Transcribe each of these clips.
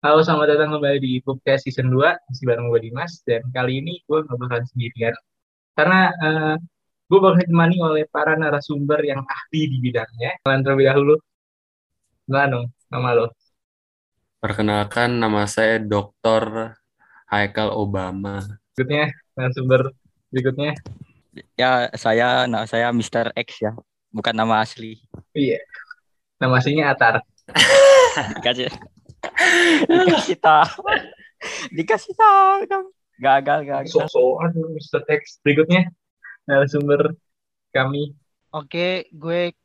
Halo, selamat datang kembali di podcast season 2, masih bareng gue Dimas, dan kali ini gue nggak bakalan sendirian, karena uh, gue bakal ditemani oleh para narasumber yang ahli di bidangnya. Kalian terlebih dahulu, gimana dong nama lo? Perkenalkan, nama saya Dr. Haikal Obama. Berikutnya, narasumber berikutnya. Ya, saya, nama saya Mr. X ya, bukan nama asli. Iya, nama aslinya Atar. Kasih dikasih tahu. Dikasih tahu dong. Gagal gagal. So-soan Mr. X berikutnya narasumber kami. Oke gue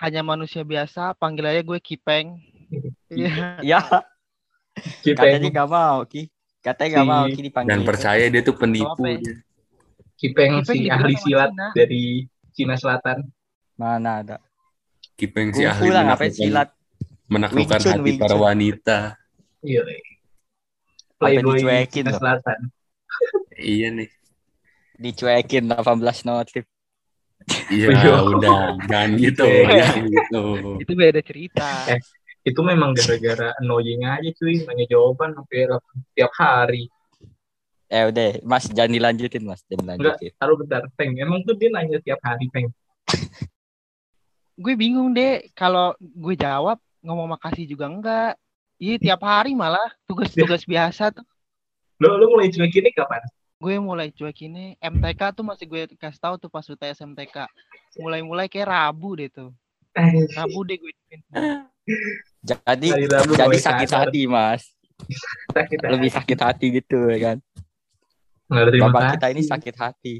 hanya manusia biasa. Panggil aja gue Kipeng. Iya. Ya. Katanya gak mau Ki. Katanya gak mau Ki dipanggil. Dan percaya dia tuh penipu ya? Kipeng, Kipeng si ahli silat Cina. dari Cina Selatan. Mana ada? Kipeng si ahli silat menaklukkan Wing hati para wanita. Iya. Playboy dicuekin Selatan. iya nih. Dicuekin 18 notif. Iya, udah jangan gitu, jangan gitu. Itu beda cerita. Eh, itu memang gara-gara annoying aja cuy, nanya jawaban sampai tiap hari. Eh udah, Mas jangan dilanjutin Mas, jangan dilanjutin. Enggak, taruh bentar, Peng. Emang tuh dia nanya tiap hari, Peng. gue bingung deh kalau gue jawab ngomong makasih juga enggak. Iya tiap hari malah tugas-tugas biasa tuh. Lo lo mulai cuek ini kapan? Gue mulai cuek ini MTK tuh masih gue kasih tahu tuh pas UTS MTK. Mulai-mulai kayak Rabu deh tuh. Rabu deh gue. Jadi jadi sakit hati mas. sakit hati. Lebih sakit hati gitu ya kan. Bapak kasih. kita ini sakit hati.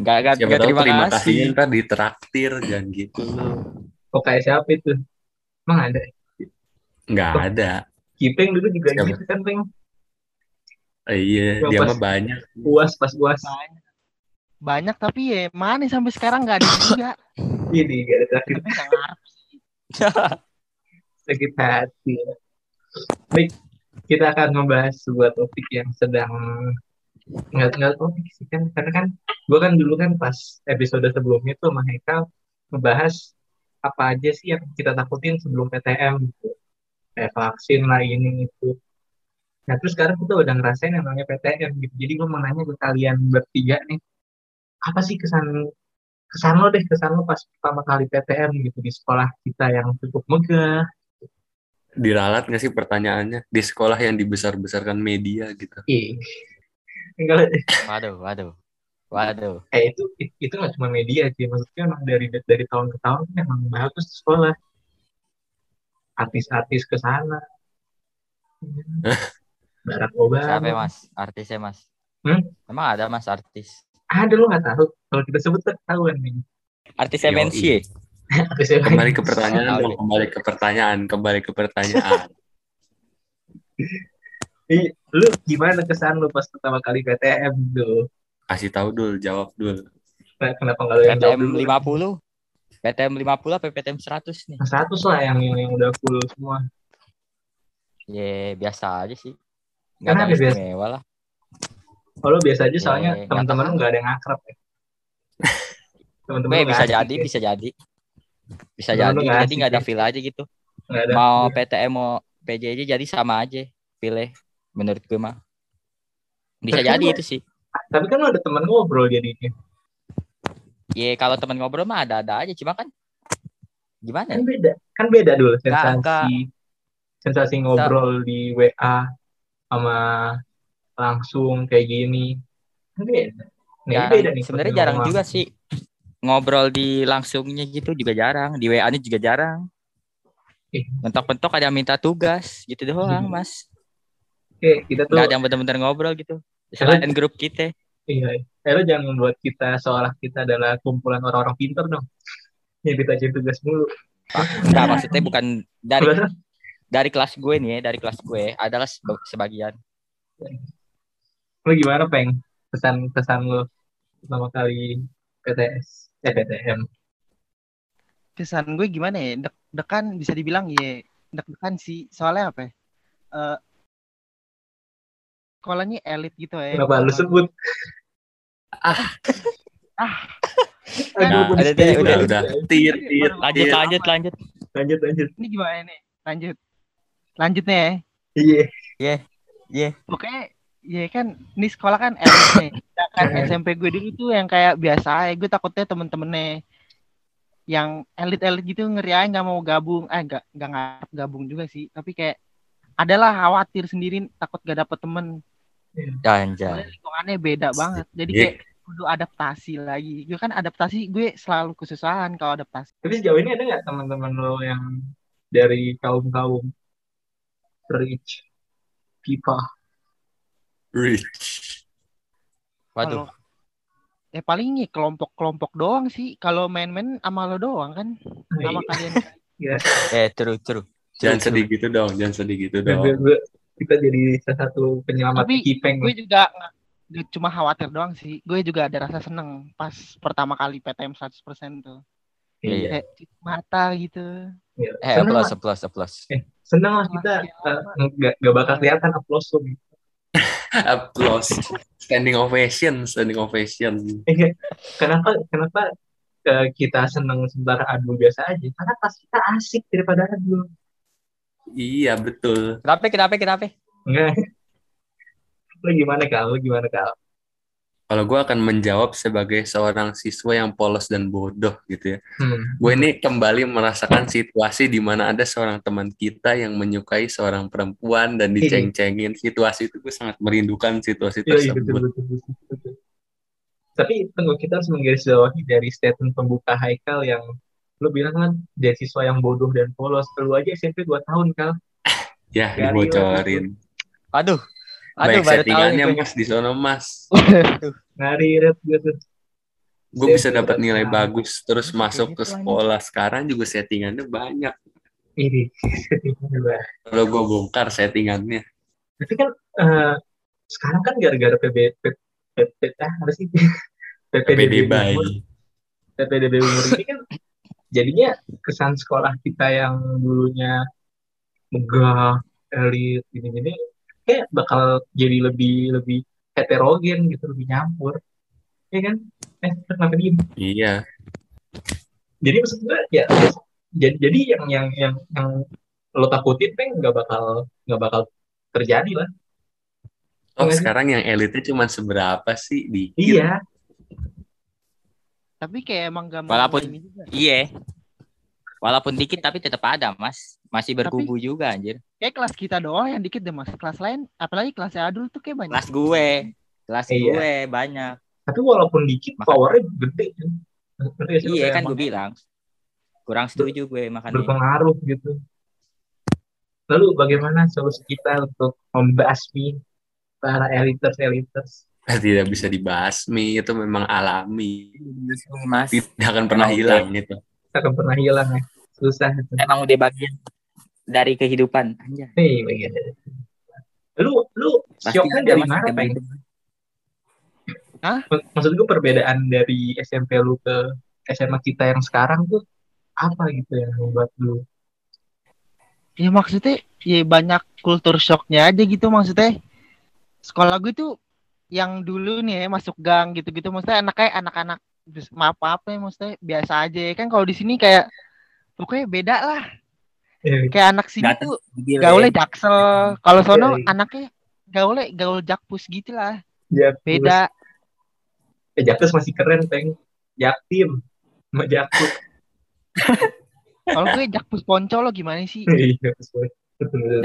Enggak enggak ya, terima, terima kasih. Ntar ditraktir jangan gitu. Oh kayak siapa itu? Emang ada? Enggak oh, ada. Kipeng dulu juga Siapa? gitu kan, Peng. Eh, iya, dia mah banyak. Puas pas puas. Banyak. Banyak tapi ya mana sampai sekarang nggak ada juga. Ini nggak ada terakhir. Sakit hati. Baik, kita akan membahas sebuah topik yang sedang nggak nggak topik sih kan karena kan gue kan dulu kan pas episode sebelumnya tuh sama ngebahas apa aja sih yang kita takutin sebelum PTM gitu kayak vaksin lah ini itu. Nah terus sekarang kita udah ngerasain yang namanya PTM gitu. Jadi gue mau nanya ke kalian bertiga nih apa sih kesan kesan lo deh kesan lo pas pertama kali PTM gitu di sekolah kita yang cukup megah? Diralat nggak sih pertanyaannya? Di sekolah yang dibesar-besarkan media gitu. Iya waduh waduh Waduh. Eh itu itu nggak cuma media sih, maksudnya emang dari dari tahun ke tahun memang bagus sekolah. Artis-artis ke sana. Barack Obama. Siapa ya, mas? Artisnya mas? Hmm? Emang ada mas artis? Ada lo nggak tahu? Kalau kita sebut ketahuan nih. Artis MNC. kembali ke pertanyaan dong, kembali ke pertanyaan, kembali ke pertanyaan. lu gimana kesan lu pas pertama kali PTM tuh? Kasih tahu dulu, jawab dulu. Kenapa nggak ada yang PTM lima puluh? PTM 50 apa PTM 100 nih? 100 lah yang, yang, yang udah full semua. Ya, yeah, biasa aja sih. Enggak ada istimewa lah. Kalau oh, biasa aja soalnya yeah, teman-teman lu nggak ada yang akrab ya. teman-teman bisa jadi, bisa jadi. Bisa jadi, jadi nggak ada ya. feel aja gitu. Ada. Mau PTM mau PJJ jadi sama aja pilih menurut gue mah. Bisa jadi itu sih. Tapi kan ada teman ngobrol jadinya. Iya, kalau teman ngobrol mah ada-ada aja, cuma kan gimana? Kan beda, kan beda dulu sensasi. Gak, Sensasi ngobrol di WA sama langsung kayak gini. Kan beda. Nih, ya, beda nih. Sebenarnya jarang ngomong. juga sih ngobrol di langsungnya gitu juga jarang, di WA-nya juga jarang. Eh. Mentok-mentok ada yang minta tugas gitu doang, hmm. Mas. Oke, kita tuh. Gak ada yang benar-benar ngobrol gitu. Selain grup kita. Iya. Eh, lo jangan membuat kita seolah kita adalah kumpulan orang-orang pinter dong. Yang kita tugas mulu. Enggak, maksudnya bukan dari dari kelas gue nih ya, dari kelas gue adalah sebagian. Lo gimana, Peng? Pesan-pesan lo pertama kali PTS, eh PTM. Kesan gue gimana ya? Dek-dekan bisa dibilang ya dek-dekan sih. Soalnya apa ya? Uh, sekolahnya elit gitu ya. Kenapa lu sebut? Ah. ah. Nah, udah, udah, udah, udah. Tir, tir, lanjut, lanjut, lanjut. Lanjut, lanjut. Ini gimana nih? Lanjut. Lanjut nih. Iya. Iya. Iya. Pokoknya ya kan ini sekolah kan elit nih. Sedangkan SMP gue dulu tuh yang kayak biasa aja. Gue takutnya temen-temennya yang elit-elit gitu ngeri aja nggak mau gabung. Eh nggak nggak gabung juga sih. Tapi kayak adalah khawatir sendiri takut gak dapet temen. Anjay. Soalnya lingkungannya beda banget. Jadi Iya. kayak kudu adaptasi lagi. Gue kan adaptasi gue selalu kesusahan kalau adaptasi. Tapi sejauh ini ada nggak teman-teman lo yang dari kaum-kaum rich people? Rich. Waduh. Kalau ya paling ya kelompok-kelompok doang sih. Kalau main-main sama lo doang kan. Sama kalian. Eh, true, true. Jangan sedih gitu dong, jangan sedih gitu dong. Kita jadi salah satu penyelamat Tapi kipeng. gue juga nggak cuma khawatir doang sih. Gue juga ada rasa seneng pas pertama kali PTM 100% tuh. Iya. Kayak mata gitu. Iya. Eh, Seneng applause, lah. applause, applause. Seneng lah kita eh, nggak nggak bakal kelihatan applause lo. Applause. Standing ovation, standing ovation. Eh, kenapa kenapa eh, kita seneng sebentar adu biasa aja? Karena pas kita asik daripada adu. Iya, betul. Kenapa, kenapa, kenapa? Enggak. Lo gimana kal? Gimana kal? Kalau gue akan menjawab sebagai seorang siswa yang polos dan bodoh gitu ya. Hmm. Gue ini kembali merasakan situasi di mana ada seorang teman kita yang menyukai seorang perempuan dan diceng-cengin. Situasi itu gue sangat merindukan situasi Iya, iya, betul, tersebut. betul, betul, betul. Tapi tunggu kita harus menggarisbawahi dari statement pembuka Haikal yang lo bilang kan dia siswa yang bodoh dan polos. Lu aja SMP 2 tahun kal. Ya, Dari dibocorin. Aduh. Baik Aduh, tahu settingannya mas di sono mas. Ngarit gitu. Gue bisa dapat nilai Nah, bagus terus masuk ke sekolah sekarang juga settingannya banyak. Ini. Kalau gue bongkar settingannya. Tapi kan eh, sekarang kan gara-gara PB P- P- P- ah, apa sih? Bayi. PPDB umur ini kan jadinya kesan sekolah kita yang dulunya megah, elit, gini-gini kayak bakal jadi lebih lebih heterogen gitu, lebih nyampur. Iya kan? Eh, kenapa diem? Iya. Jadi maksud gue ya jadi jadi yang yang yang yang lo takutin peng nggak bakal nggak bakal terjadi lah. Oh sih? sekarang yang elitnya cuma seberapa sih? Dikit. Iya, Tapi kayak emang gak mau Walaupun- juga. Iya. Walaupun dikit tapi tetap ada, Mas. Masih berkubu juga anjir. Kayak kelas kita doang yang dikit deh mas. Kelas lain, apalagi kelas adul tuh kayak banyak. Kelas gue. Kelas Iya. gue banyak. tapi walaupun dikit Maka- powernya gede. kan. Iya Kayak kan gue bilang. Kurang setuju gue makanya. berpengaruh gitu. Lalu bagaimana solusi kita untuk membasmi para eliters eliters? Tidak bisa dibasmi, itu memang alami. Mas. Tidak akan pernah Emang hilang gitu. Kita akan pernah hilang ya. Susah itu. Emang udah bagian dari kehidupan. Anjay. Nih, bagian. Lu lu Pasti syoknya ada, dari mana, yang Peng? baik. Mak- Maksud gue perbedaan dari SMP lu ke SMA kita yang sekarang tuh apa gitu yang membuat lu Ya maksudnya ya banyak kultur shocknya aja gitu maksudnya. Sekolah gue tuh yang dulu nih ya masuk gang gitu-gitu maksudnya anaknya anak-anak bis- maaf apa ya maksudnya biasa aja ya kan kalau di sini kayak pokoknya beda lah eh, kayak anak sini Datang tuh gaulnya jaksel kalau sono Iya, iya. anaknya gaulnya gaul jakpus gitu lah Jakpus. beda Eh, Jakpus masih keren, Peng. Jaktim. Sama Jakpus. kalau gue jakpus ponco lo gimana sih Iya, Jakpus. Betul,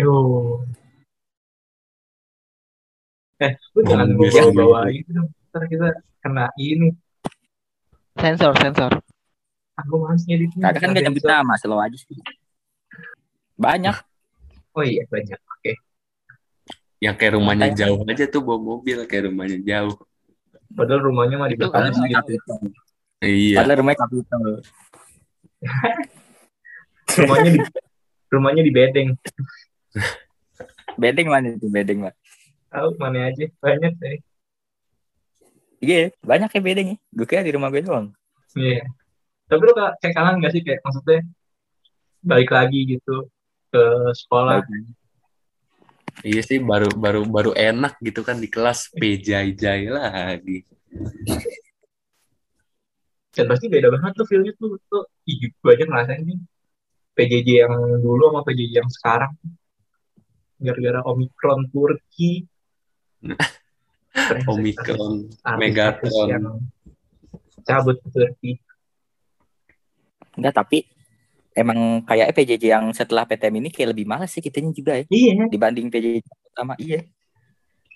Yo. Eh, lu jangan bawa-bawa itu dong. Ntar kita kena ini. sensor sensor Aku males ngeditnya. Kagak kan gak nyebut nama, slow aja sih. Banyak. Oh iya, banyak. Oke. Yang kayak rumahnya Makanya. jauh aja tuh bawa mobil kayak rumahnya jauh. Padahal rumahnya mah di rumahnya gitu. Iya. Padahal rumahnya Kapito. Rumahnya di rumahnya di bedeng. Bedeng mana itu bedeng mah? Tahu mana aja. Banyak sih. Iya, banyak ya bedeng ya. Gue kira di rumah gue doang. Iya. Tapi lu kayak kangen gak sih kayak maksudnya balik lagi gitu ke sekolah. Iya sih baru baru baru enak gitu kan di kelas pejai-jai lagi. dan pasti beda banget tuh feelnya tuh tuh ih gue aja ngerasain nih PJJ yang dulu sama PJJ yang sekarang gara-gara Omikron Turki Omikron Megatron cabut ke Turki enggak tapi emang kayak PJJ yang setelah PTM ini kayak lebih malas sih kitanya juga ya iya dibanding PJJ pertama iya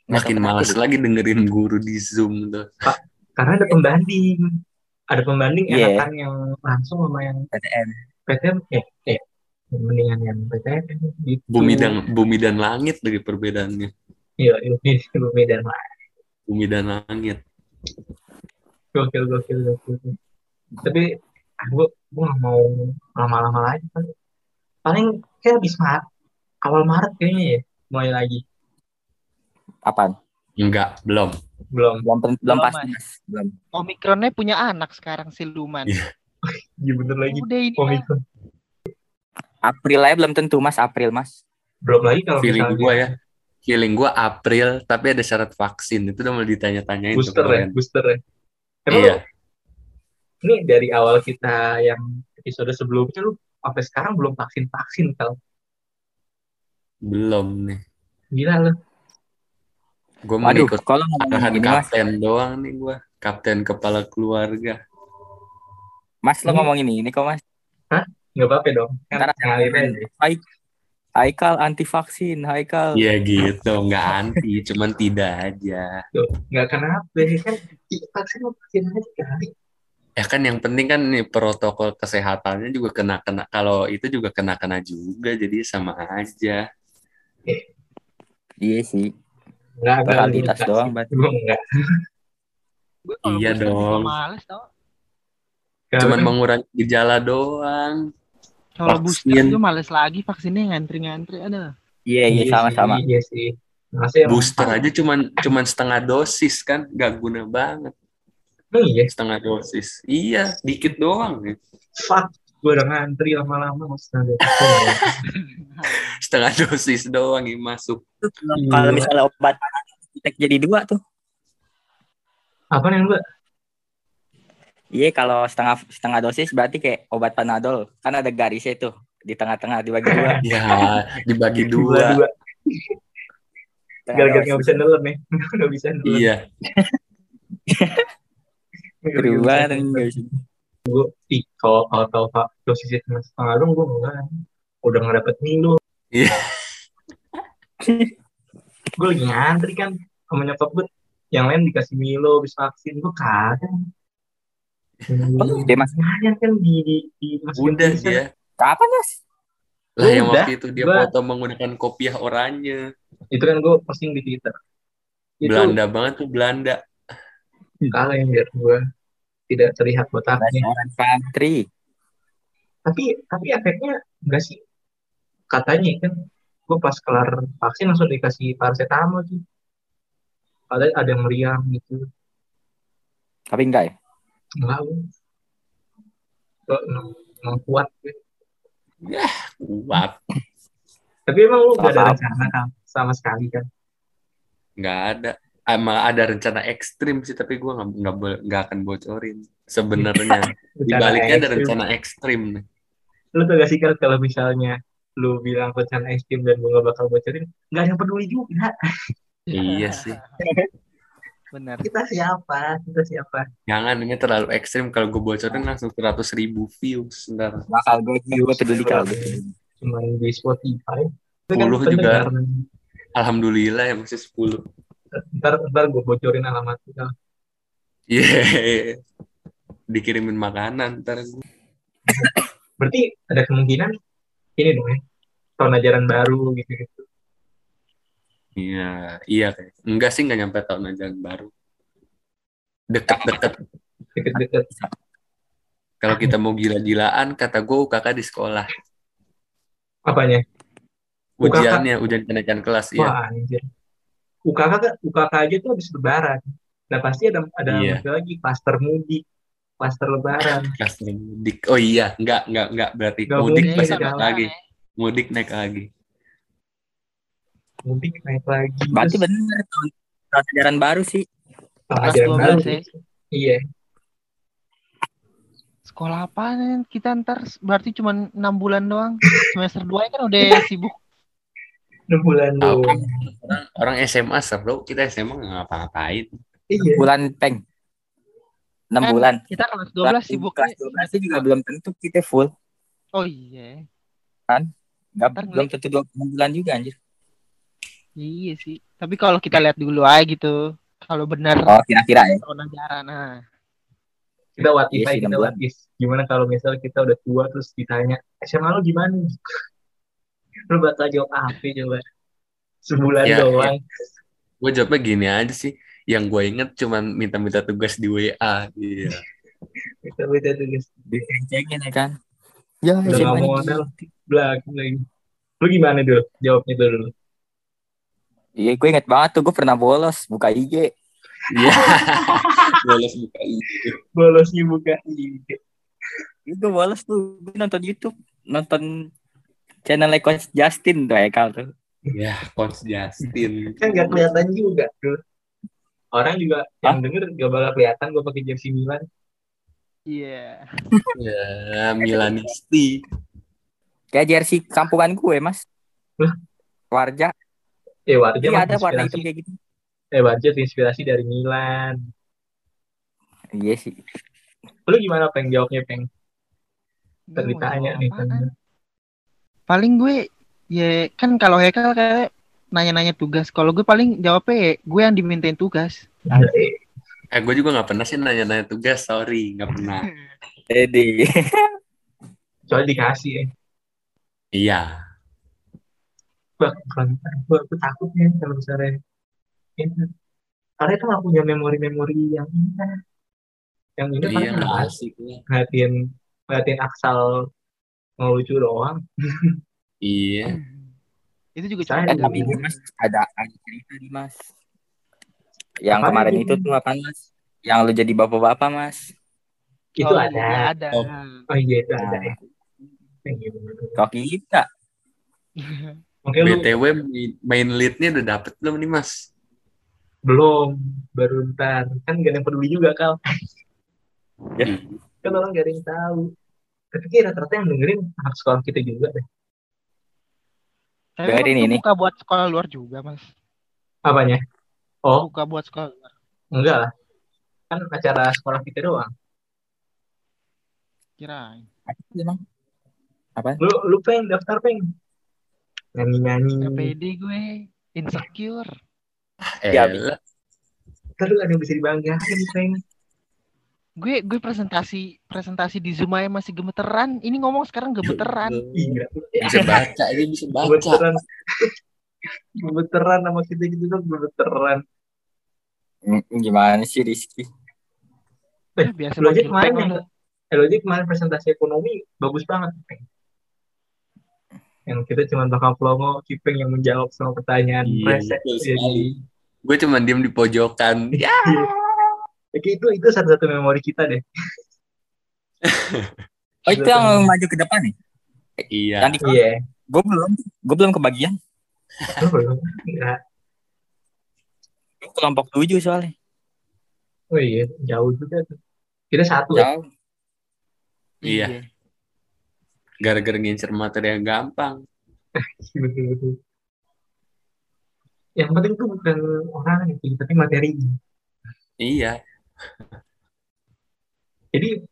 makin malas lagi dengerin guru di Zoom tuh. Pak, karena ada pembanding. Ada pembanding yeah. enakan yang langsung sama yang PTM. PTM eh eh mendingan yang PTM gitu. Bumi dan bumi dan langit dari perbedaannya. Iya, bumi, bumi dan langit. Bumi dan langit. Gokil, gokil, gokil. Tapi gue gue gak mau lama-lama lagi kan. Paling kayak habis Maret, awal Maret kayaknya ya mulai lagi. Apaan? Enggak, belum. Belum. Belum belum, belum pasti. Belum. Omikronnya punya anak sekarang siluman. Iya. Iya bener lagi. Udah ini. Omikron. April aja belum tentu, Mas. April, Mas. Belum lagi kalau Feeling misalnya gue ya. Feeling gue April, tapi ada syarat vaksin. Itu udah mulai ditanya-tanyain. tuh booster ya, booster ya. Emang Iya. lu- ini dari awal kita yang episode sebelumnya lu sampai sekarang belum vaksin vaksin kalau Belum nih. gila lu. Gue mau ikut kalau ngomongin arahan gini, Mas. kapten doang nih gue. Kapten kepala keluarga. Mas lo Ini- ngomongin ini kok, Mas. Nggak apa-apa dong kan Hai, Haikal anti vaksin, Haikal. Iya gitu, nggak anti, cuman tidak aja. Tuh, nggak kenapa ya kan vaksin mau vaksin aja kali Ya kan yang penting kan nih protokol kesehatannya juga kena kena kalau itu juga kena kena juga, jadi sama aja. Iya sih. nggak nggak. doang, berarti. Nggak Iya dong. males. Cuman mengurangi gejala doang. Kalau Vaksin. booster gue males lagi vaksinnya ngantri-ngantri ada. Iya, iya sih, sama-sama. iya sih yang Booster aja cuman cuman setengah dosis kan, nggak guna banget Emang iya setengah dosis. Iya, dikit doang. ya. fuck gue udah ngantri lama-lama mas ada Setengah dosis doang yang masuk. Kalau misalnya obat tek jadi dua tuh. apa yang mbak Iya, kalau setengah setengah dosis berarti kayak obat Panadol. Kan ada garisnya tuh di tengah-tengah dibagi dua. Ya, dibagi dua. dua. gara-gara nggak bisa nelen nih. Nggak bisa nelen. Iya, banget anjing, nggak bisa. gue ih kalau kalau tahu pak dosisnya cuma setengah dong gue enggak. Udah nggak dapet Milo Iya. gue lagi ngantri kan sama nyokap gue yang lain dikasih Milo habis vaksin. Gue kagak Oh, dia mas- Lumayan kan di di, di masukin udah tulisan. dia. Kapan, Mas? Lah yang Udah, waktu itu dia gua- foto menggunakan kopiah oranye. itu kan gue posting di Twitter itu Belanda banget tuh Belanda. kalah yang biar gue tidak terlihat botaknya Orang tapi tapi efeknya enggak sih katanya kan gue pas kelar vaksin langsung dikasih paracetamol tuh ada ada yang meriang gitu Tapi enggak ya? Enggak gue Gua emang, emang kuat. Kuat. tapi emang lu gak ada rencana kan sama sekali kan Nggak ada. Emang ada rencana ekstrim sih, tapi gue nggak nggak nggak akan bocorin. Sebenarnya di Rencana baliknya ada rencana ekstrim lu tuh gak sih kalau misalnya lu bilang rencana ekstrim dan gue gak bakal bocorin nggak ada yang peduli juga Iya sih. Bener. kita siapa kita siapa Jangan ini terlalu ekstrim kalau gue bocorin langsung 100 ribu views. Ntar. Bakal gue gue peduli kalau cuma di Spotify Itu 10 juga. pendengar. Alhamdulillah ya masih 10. ntar ntar gue bocorin alamat kita Iya. Dikirimin makanan ntar. berarti ada kemungkinan ini dong ya tahun ajaran baru gitu gitu Iya, iya kayak. Enggak sih nggak nyampe tahun ajaran baru. Deket-deket. deket-deket Kalau kita mau gila-gilaan, kata gue UKK di sekolah. apanya Ujiannya, ujian kenaikan kelas ya. wah anjir UKK UKK aja tuh habis lebaran nah pasti ada ada Iya. lagi klaster mudik klaster lebaran Kelas mudik. Oh iya, enggak, enggak, enggak berarti Nggak mudik pasti naik lagi. Mudik naik lagi. Mudik naik lagi. Berarti Terus bener tahun tahun ajaran baru sih. tahun kelas ajaran baru 12 ya. iya. Sekolah apa nih kita ntar? Berarti cuma enam bulan doang? Semester dua kan udah sibuk. Enam bulan doang. orang, orang SMA seru kita SMA nggak ngapa-ngapain. Iya. bulan peng. Enam kan, bulan. kita kelas dua belas sibuk. kelas dua belas juga belum tentu kita full. Oh iya. Kan? Nggak belum tentu dua bulan juga anjir iya sih. Tapi kalau kita lihat dulu aja gitu kalau benar oh kira-kira ya. nah. Kita what if yes, kita what if. Gimana kalau misalnya kita udah tua terus ditanya SMA lu gimana? Lu bakal jawab apa coba. Sebulan ya, doang. ya. gue jawabnya gini aja sih. Yang gue inget cuma minta-minta tugas di WA iya. Minta-minta tugas. Dicengin ya kan? Ya udah gak mau modal belakang lagi. Lu gimana dulu jawabnya dulu iya gue inget banget tuh gue pernah bolos buka IG Iya. bolos buka IG. Bolosnya buka IG. Itu bolos tuh gue nonton YouTube, nonton channel Coach Justin tuh ya kal tuh. Ya, Coach Justin. Kan gak kelihatan juga tuh. Orang juga Hah? yang denger gak bakal kelihatan gue pakai jersey Milan. Iya. Yeah. ya, Milanisti. Kayak jersey kampungan gue, Mas. Warja. Eh, Warja Iya, ada warna hitam kayak gitu. Eh budget inspirasi dari Milan. Iya sih. Lu gimana peng? Jawabnya peng. Ditanya nih kan paling gue ya kan kalau Hekal kayak nanya-nanya tugas. Kalau gue paling jawabnya ya gue yang dimintain tugas. Eh gue juga nggak pernah sih nanya-nanya tugas sorry nggak pernah. Edi soalnya dikasih ya. Iya Bang, gue takut ya kalau misalnya Iya. Karena itu nggak punya memori-memori yang indah. Yang ini iya, kan asik ngeliatin ngeliatin Aksal ngelucu doang. iya. Itu juga cuma ada tapi Mas ada ada cerita nih Mas. Yang apa kemarin itu tuh apa Mas? Yang lu jadi bapak-bapak Mas. Itu oh, ada. Iya, ada. Oh, oh iya itu nah. ada. Kok kita? Oke, BTW main leadnya udah dapet belum nih Mas? belum baru ntar. Kan gak ada yang peduli juga kal. Ya. Kan orang gak ada yang tahu. Tapi kira rata yang dengerin anak sekolah kita juga deh. Tapi dengerin ini buka buat sekolah luar juga mas. Apanya? Oh. Buka buat sekolah luar. Enggak lah. Kan acara sekolah kita doang. Kira emang apa? Lu lu pengen daftar pengen nyanyi nyanyi gak pede gue insecure Ya, Terus ada yang bisa dibanggain, Peng. Gue gue presentasi presentasi di Zoom aja masih gemeteran. Ini ngomong sekarang gemeteran. Iya. Bisa baca, ini bisa baca. Gemeteran. gemeteran sama kita gitu tuh gemeteran. Hmm, gimana sih Rizky? Eh, biasa lo aja kemarin eh, lo aja kemarin presentasi ekonomi bagus banget. Peng yang kita cuma bakal promo Kipeng yang menjawab semua pertanyaan. Iya, Jadi, gue cuma diem di pojokan. Ya Oke, itu itu satu-satu memori kita deh. Oh itu yang maju ke depan nih? Iya. Yang iya. Gue belum gue belum kebagian. Belum. Enggak kelompok tujuh soalnya. Oh iya. Jauh juga tuh. Kita satu ya? jauh. Iya, iya gara-gara ngincer materi yang gampang betul betul yang penting tuh bukan orang itu tapi materi iya jadi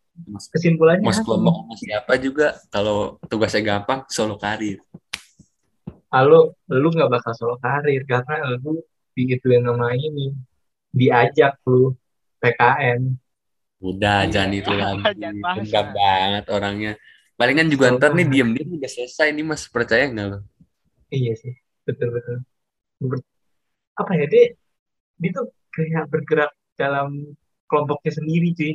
kesimpulannya mas kelompok sama siapa juga kalau tugasnya gampang solo karir Halo, lu nggak bakal solo karir karena lu digituin nama ini diajak lu PKN. Udah, iya. jangan itu lagi. Enggak banget orangnya. Palingan juga oh, ntar nih diem-diem udah selesai nih mas, percaya nggak lo? Iya sih, betul-betul. Apa ya, dia, dia tuh kayak bergerak dalam kelompoknya sendiri cuy.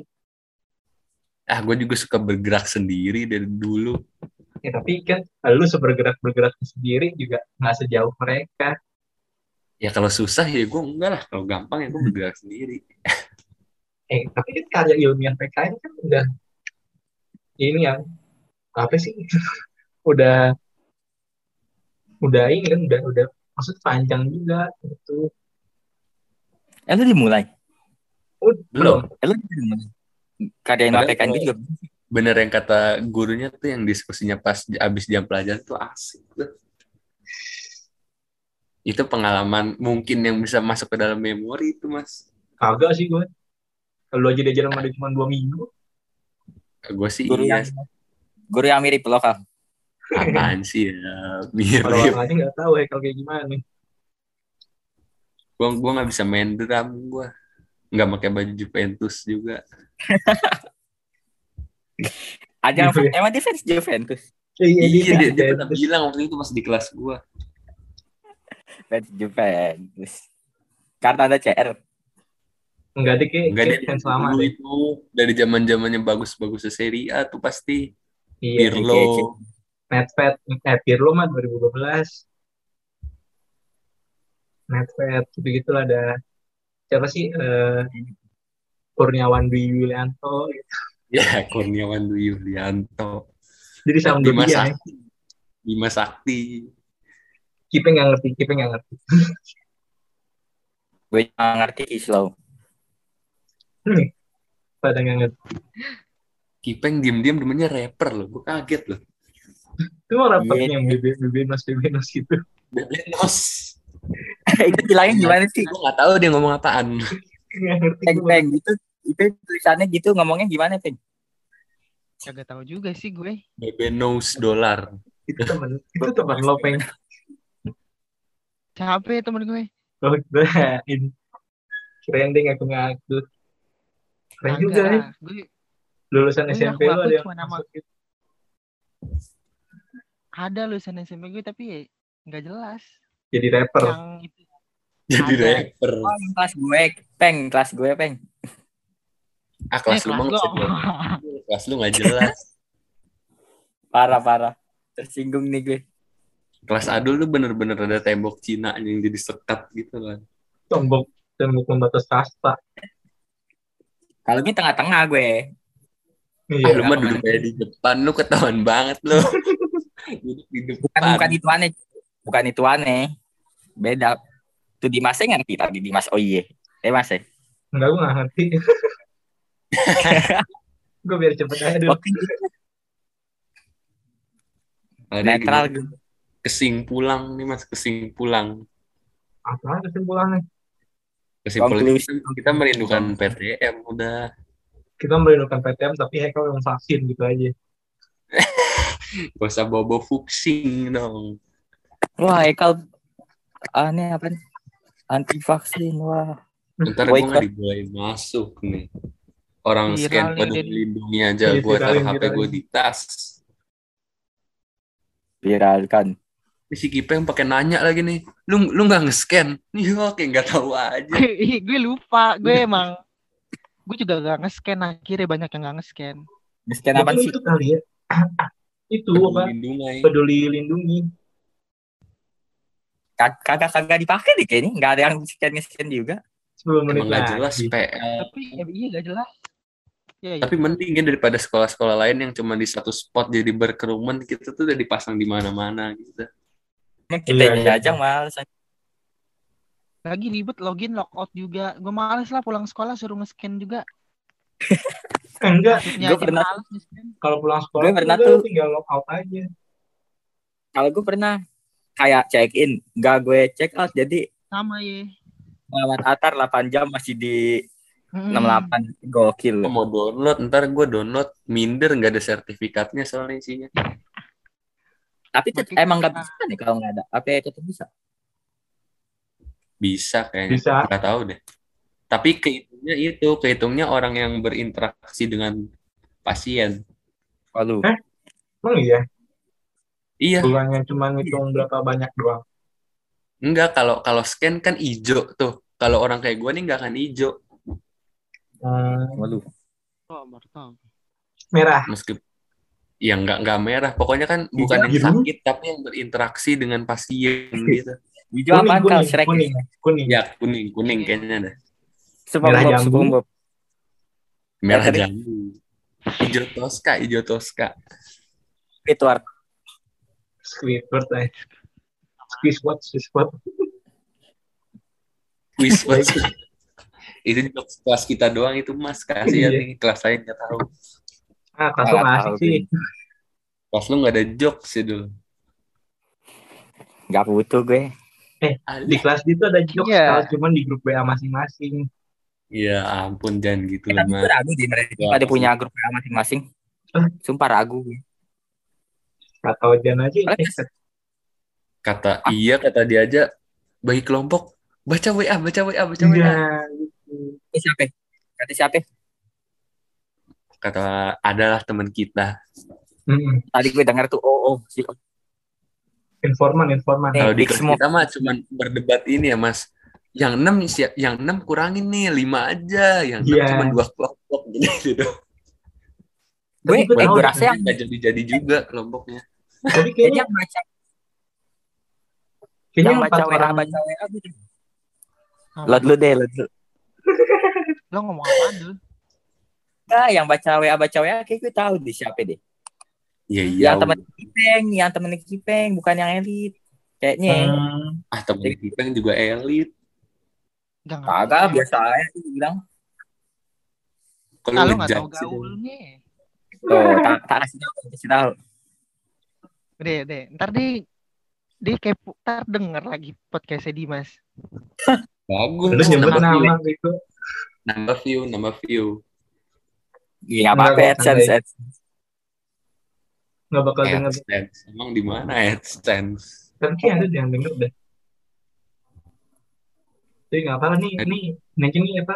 Ah, gue juga suka bergerak sendiri dari dulu. Ya, tapi kan lu sebergerak-bergerak sendiri juga nggak sejauh mereka. Ya kalau susah ya gue enggak lah. Kalau gampang ya gue bergerak sendiri. eh, tapi kan karya ilmiah PKN kan udah ini yang apa sih udah udah ini kan udah udah maksud panjang juga itu eh lu dimulai oh, belum eh, lu dimulai karya yang kan juga bener yang kata gurunya tuh yang diskusinya pas abis jam pelajaran tuh asik tuh. Itu pengalaman mungkin yang bisa masuk ke dalam memori itu mas. Kagak sih gue. Kalau aja diajar sama dia cuma dua minggu. Gue sih Guru iya. yang guru yang mirip lo kang. Apaan sih ya? Mirip. Kalau aja nggak tahu ya kalau kayak gimana nih. Gua gua nggak bisa main drum gua. Nggak pakai baju Juventus juga. Ada emang dia fans Juventus. Iya, Iya, dia, dia dia- pernah bilang waktu itu pas di kelas gua. Fans Juventus. Karena ada CR. Enggak deh kayak Enggak kayak deh. itu dari zaman zamannya bagus-bagus Serie A tuh pasti Iya. Pirlo. Netfed, eh Pirlo mah 2012. Netfed, gitu gitu ada siapa sih eh Kurniawan Dwi Yulianto gitu. Ya, Kurniawan Dwi Yulianto. Jadi sama Bima dia ya. Sakti. Bima Sakti. Kipe nggak ngerti, Kipe nggak ngerti. Gue nggak ngerti Islow. Hmm. Pada nggak ngerti. Kipeng diem-diem demennya rapper loh. Gue kaget loh. Itu mah rapatnya Iya. yang BB Bebenos Bebenos gitu. Bebenos. itu bilangnya gimana sih? Gue gak tahu dia ngomong apaan. Nggak ngerti Peng gue. peng gitu. Itu tulisannya gitu ngomongnya gimana peng? Kagak tahu juga sih gue. Bebenos dolar. Itu temen, itu temen lo peng. Ya temen gue? Keren deh ngaku-ngaku. Keren juga ya. lah. Gue Lulusan Gue SMP ngaku-ngaku ada yang nama- gitu. ada lulusan SMP gue tapi ya nggak jelas. Jadi rapper. Yang itu Jadi Ada. rapper. Oh, yang kelas gue, peng, kelas gue, peng. Ah kelas eh, lu kelas nggak jelas. Kelas lu gak jelas. Parah, parah. Tersinggung nih gue. Kelas Adul tuh bener-bener ada tembok Cina yang jadi sekat gitu kan. Tombok tembok pembatas kasta. Kalau ini tengah-tengah gue. Ah, Iya. lu mah duduk kayak di depan, lu ketahuan banget lu. duduk di Bukan, depan. bukan itu aneh. Bukan itu aneh. Beda. Tuh Dimasnya ngerti tadi Dimas. Oh iya. Eh Mas ya. Enggak, gue ngerti. gue biar cepet aja dulu. Hari Netral ini gitu. Kesing pulang nih mas, kesing pulang. Apa kesimpulannya? Kesimpulan Konklusi. kita, kita merindukan PTM udah. Kita merindukan PTM tapi Hekel yang vaksin gitu aja. Gak usah bobo fuksing dong. Wah, Ekal aneh apa nih? Anti vaksin, wah. Ntar gue Boykot. gak dibolehin masuk nih. Orang Viral scan nih, peduli lindungi aja Iya, gue taruh HP gue di tas. Viral kan. Ini si Kipeng pakai nanya lagi nih. Lu lu nggak nge-scan? Iya, kayak nggak tahu aja. Gue lupa. Gue emang gue juga gak nge-scan akhirnya banyak yang gak nge-scan. Scan apa sih? Itu kali ya. itu Peduli apa? lindungi. Peduli lindungi. Kag- Kagak kagak dipakai deh kayaknya. Nggak ada yang scan scan juga. 10 menit nggak lagi. jelas PL. Tapi ya, iya gak jelas. Iya, iya. Tapi mending ya daripada sekolah-sekolah lain yang cuma di satu spot jadi berkerumun kita tuh udah dipasang di mana-mana gitu. Emang kita Iya, ini iya. aja males. Lagi ribet login logout juga. Gue males lah pulang sekolah suruh nge-scan juga. Eh, enggak, Gue pernah- kalau pulang sekolah Gue pernah tuh. tinggal log out aja. Kalau gue pernah kayak check in, nggak gue check out jadi Sama ya. lewat Atar 8 jam masih di Hmm. 68 gokil. Mau download, ntar gue download minder nggak ada sertifikatnya soalnya isinya. Tapi emang nggak bisa nih kalau nggak ada. Apa tetap bisa? Bisa kayaknya. Bisa. Nggak tahu deh. Tapi kehitungnya itu, kehitungnya orang yang berinteraksi dengan pasien. Waduh. Eh? Emang iya? Iya, Bukannya cuma ngitung berapa banyak doang. enggak kalau kalau scan kan hijau tuh. Kalau orang kayak gue nih nggak akan hijau. Hmm, Waduh. Oh, merah. Meskipun ya nggak nggak merah. Pokoknya kan bukan yang biru. sakit tapi yang berinteraksi dengan pasien gitu. Hijau kal? kuning, Shrek. kuning, kuning. Ya kuning kuning kayaknya ada. SpongeBob, Merah jambu. SpongeBob. Merah jambu. Hijau toska, hijau toska. Squidward. Squidward eh. Squidward, Squidward. Quiz buat- itu juga kelas kita doang itu mas kasih ya nih kelas lain nggak tahu Ah, kelas lu asik sih. Kelas lu nggak ada jokes sih dulu. Gak butuh gue. Eh, di kelas itu ada jokes Iya. kalau cuman di grup WA masing-masing. Iya ampun jangan gitu Eh, mas. ragu di mereka Ya, pada punya grup WA masing-masing. Hah? Sumpah ragu. Kata Ojan aja. Alex. eh, Kata iya kata dia aja bagi kelompok baca WA baca WA baca WA. Iya. gitu. Ini siapa? Kata siapa? Kata adalah teman kita. Mm-mm. Tadi gue dengar tuh oh oh si Informan, informan. Kalau di Smoke. kita mah cuman berdebat ini ya mas. Yang enam siap, yang enam kurangin nih lima aja, yang enam Iya. cuma dua kelompok gitu. gue gue eh, gue rasa yang nggak jadi-jadi juga kelompoknya. Tapi kayaknya kayaknya, yang baca kayaknya yang baca WA baca WA gitu. Lot lu deh, lot lu. Lo ngomong apa dulu? Nah, yang baca WA baca WA kayak gue tahu di siapa deh. Iya iya. Yang temen Kipeng, yang temen Kipeng bukan yang elit. Kayaknya Hmm, Ah temen kita yang juga elit. Gak kagak biasa aja dia bilang. Kalau lo gak ngejudge tau sih. gaulnya. Tuh, tak tak kasih tahu, kasih tahu. Deh, deh. Ntar di di kepo, ntar denger lagi podcastnya Dimas. Bagus. lu nyebut nama gitu. Nambah view, nambah view. Iya, nggak apa-apa AdSense. AdSense. Nggak bakal denger. AdSense. Emang di mana AdSense? Tapi kayak ada yang denger deh. Jadi nggak apa nih, ini nanti nih apa?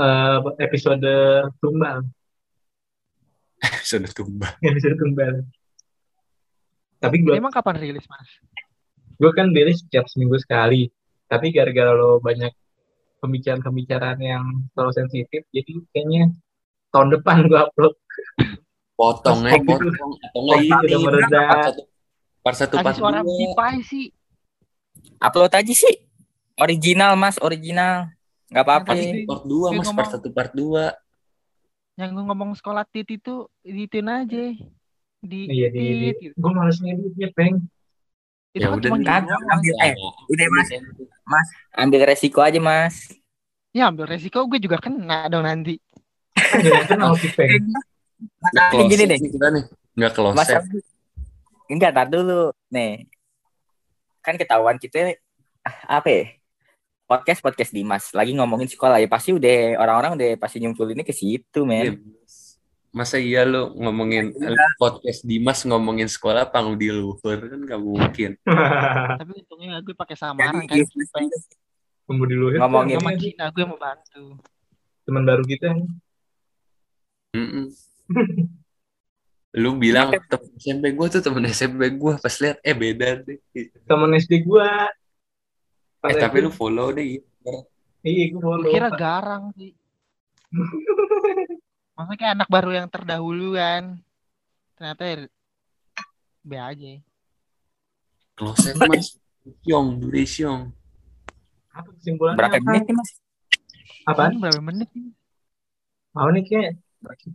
eh, episode tumbal, Sudah tumbang. episode tumbal. Tapi gue Emang kapan rilis, Mas? gue kan rilis setiap seminggu sekali. Tapi gara-gara lo banyak pembicaraan-pembicaraan yang terlalu sensitif, jadi kayaknya tahun depan gue upload. Potong aja, potong. Atau enggak ini. udah mereda. Part satu, part satu, part suara dua. sih. Upload aja sih. Original, Mas, original. Nggak apa-apa Part sih. part dua, mas. Part ngomong- satu, part dua. Yang gue ngomong sekolah tit itu diituin aja. Di Iya di, tit, gitu. gue males ngeditnya peng. Itu Ya kan udah gitu Kagak, doang. ambil eh, udah Mas, ambil resiko aja, Mas. Ya ambil resiko gue juga kena dong nanti. Kenal sih peng. Aldi gini deh. sih kita nih. Nggak close Mas. Enggak, tar dulu. Nih. Kan ketahuan kita ah, apa ya? Podcast podcast Dimas lagi ngomongin sekolah ya pasti udah orang-orang udah pasti nyumpulinnya ke situ, Iya, men. Mas. Masa iya lu ngomongin podcast Dimas ngomongin sekolah panggung di luhur kan nggak mungkin. Tapi untungnya gue pakai samaran kan. Jadi, Peng. Tunggu di luar. Ngomongin. Sama Gina gue mau bantu. teman baru kita yang Mm-mm. Lu bilang temen SMP gue tuh temen SMP gue pas lihat eh beda deh. teman SD gue. Eh tapi lu follow deh. gitu. Iya gue follow. Kira garang sih. Maksudnya kayak anak baru yang terdahulu kan. Ternyata ya B aja. Closet mas. Yong, duration. Apa kesimpulannya? Berapa apa? menit nih, Mas? Apaan? Berapa menit nih? Mau nih kayak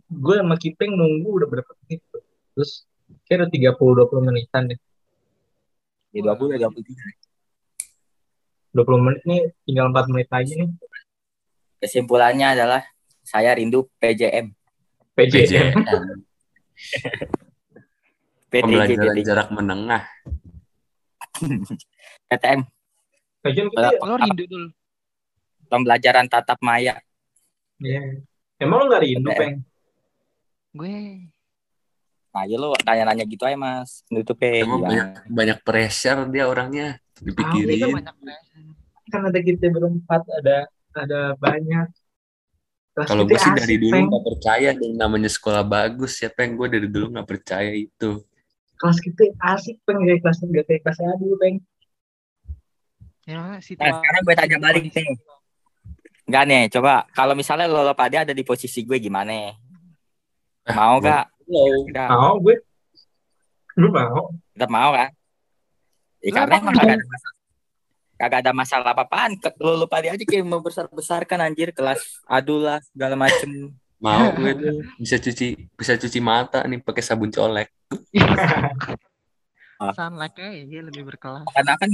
gue sama Kipeng nunggu udah berapa menit tuh. Terus kayak udah 30-20 menitan deh. Ya 20 23. 20 menit nih tinggal 4 menit lagi nih. Kesimpulannya adalah saya rindu PJM. PJ. PTG, Pembelajaran jarak menengah. PTM, PJ kita Lo rindu dulu. pembelajaran tatap maya. ya. Emang lo gak rindu, PTM. Peng? Gue Nah, ya lo tanya-nanya gitu aja, Mas. Nutupnya. Emang gimana? banyak banyak pressure dia orangnya Ah, dipikirin. pressure. Kan ada kita berempat, ada ada banyak. Kelas Kalau gue sih dari dulu Peng. nggak percaya yang namanya sekolah bagus ya peng gue dari dulu nggak percaya itu. Kelas kita asik, Peng. Kayak kelas gak kayak kelas dulu, Peng. Ya, Nah, sekarang gue tanya balik nih. Enggak nih, coba kalau misalnya lo, lo pada ada di posisi gue gimana? Mau gak? Enggak, Mau gue. Lu mau? tetap mau kan? Ya, karena emang mau? kagak ada masalah. Kagak ada masalah apa-apaan. Ke- Lo, lo pada aja kayak membesar-besarkan anjir kelas adul lah segala macem. Mau gue tuh bisa cuci bisa cuci mata nih pakai sabun colek. Sunlight ya lebih berkelas. Karena kan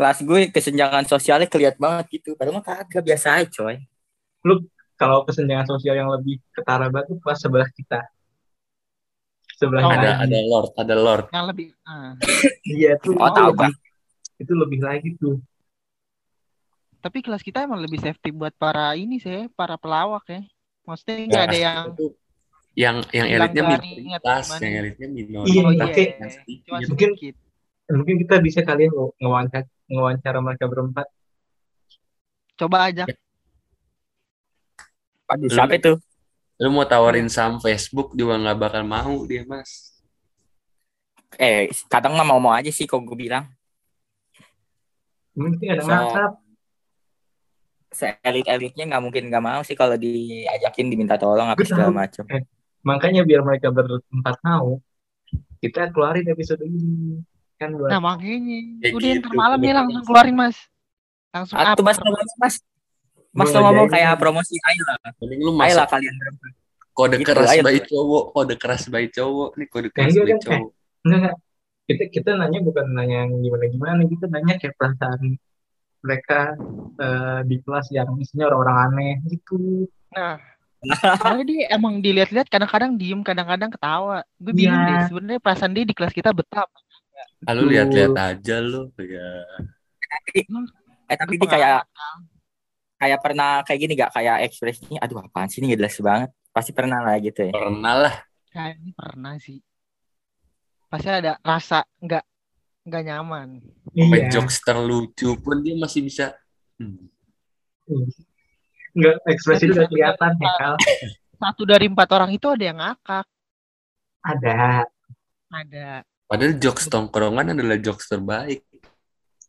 kelas gue kesenjangan sosialnya kelihatan banget gitu. Padahal mah kagak biasa aja coy. Kalau kesenjangan sosial yang lebih ketara banget tuh kelas sebelah kita. sebelah Oh, ada ada lord ada lord Yang lebih ah. iya tuh Oh, itu tahu, lebih, itu lebih lagi tuh Tapi kelas kita emang lebih safety buat para ini sih, para pelawak ya. Maksudnya nggak ada yang itu yang yang elitnya minoritas yang elitnya minoritas Iya, oh oke. iya, cuma Mungkin- mungkin kita bisa kali ya nge- ngewawancara mereka berempat Coba aja. Aduh, siapa itu? lu mau tawarin saham Facebook juga nggak bakal mau dia mas Eh, kadang mah mau-mau aja sih kok gue bilang. mungkin ada So- ngangkat Se-elit-elitnya nggak mungkin nggak mau sih kalau diajakin diminta tolong apa segala macam. makanya biar mereka berempat mau kita keluarin episode ini kan buat Nah makanya. Ya Udah gitu, ntar malam nih bener. langsung keluarin mas. Langsung Atuh up. mas, mas, mas. Mas tuh ngomong kayak promosi Ayla. mending lu Ayla kalian berempat. kode Gitu, keras bayi cowok kode keras bayi cowok nih kode keras enggak bayi kan, cowok enggak enggak. kita kita nanya bukan nanya yang gimana gimana kita nanya kayak perasaan mereka eh, di kelas yang isinya orang-orang aneh gitu Nah. Soalnya dia emang dilihat-lihat kadang-kadang diem, kadang-kadang ketawa. Gue bingung Iya. deh. Sebenarnya perasaan dia di kelas kita betapa. Ah, lu lihat-lihat aja lu ya Eh tapi dia kayak kayak pernah kayak gini gak kayak ekspresinya aduh apaan sih ini gak jelas banget pasti pernah lah gitu ya pernah lah Kayaknya pernah sih. Pasti ada rasa nggak nggak nyaman. iya jokes terlucu pun dia masih bisa hmm. enggak ekspresi satu kelihatan ya kal Satu dari empat orang itu ada yang ngakak. ada Ada. Padahal jokes tongkrongan adalah jokes terbaik.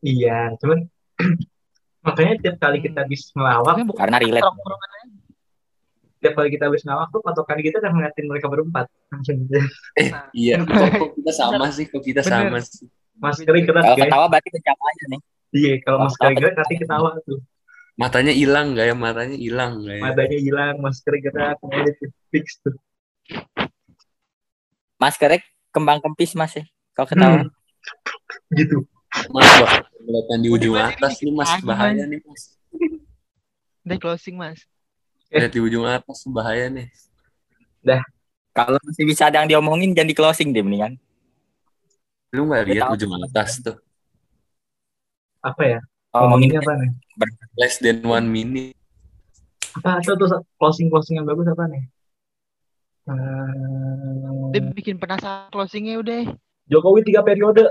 Iya cuman makanya tiap kali kita habis ngelawak bukan karena relate. tiap kali kita habis ngelawak tuh patokan kita udah ngeliatin mereka berempat. Langsung gitu. eh iya. Kok, kita sama sih? Kok kita Bener. sama sih? Mas kering keras kalau ketawa berarti pencapaian nih. Iya kalau mas kering keras nanti ketawa tuh. Matanya hilang gak ya? Matanya hilang gak ya? Matanya hilang mas kering keras kemudian tuh fix tuh. Maskernya kembang kempis mas ya kalau ketawa Hmm. gitu. Mas wah kelihatan di ujung atas nih mas? Bahaya nih mas. Udah closing mas. lihat di ujung atas bahaya nih. Kalau masih bisa ada yang diomongin jangan di closing deh mendingan. Lu nggak lihat tahu. ujung atas tuh. Apa ya? Omongin ngomonginnya apa nih? less than one minute. Apa atau tuh closing closing yang bagus apa nih Hmm, Dia bikin penasaran closingnya udah. Jokowi tiga periode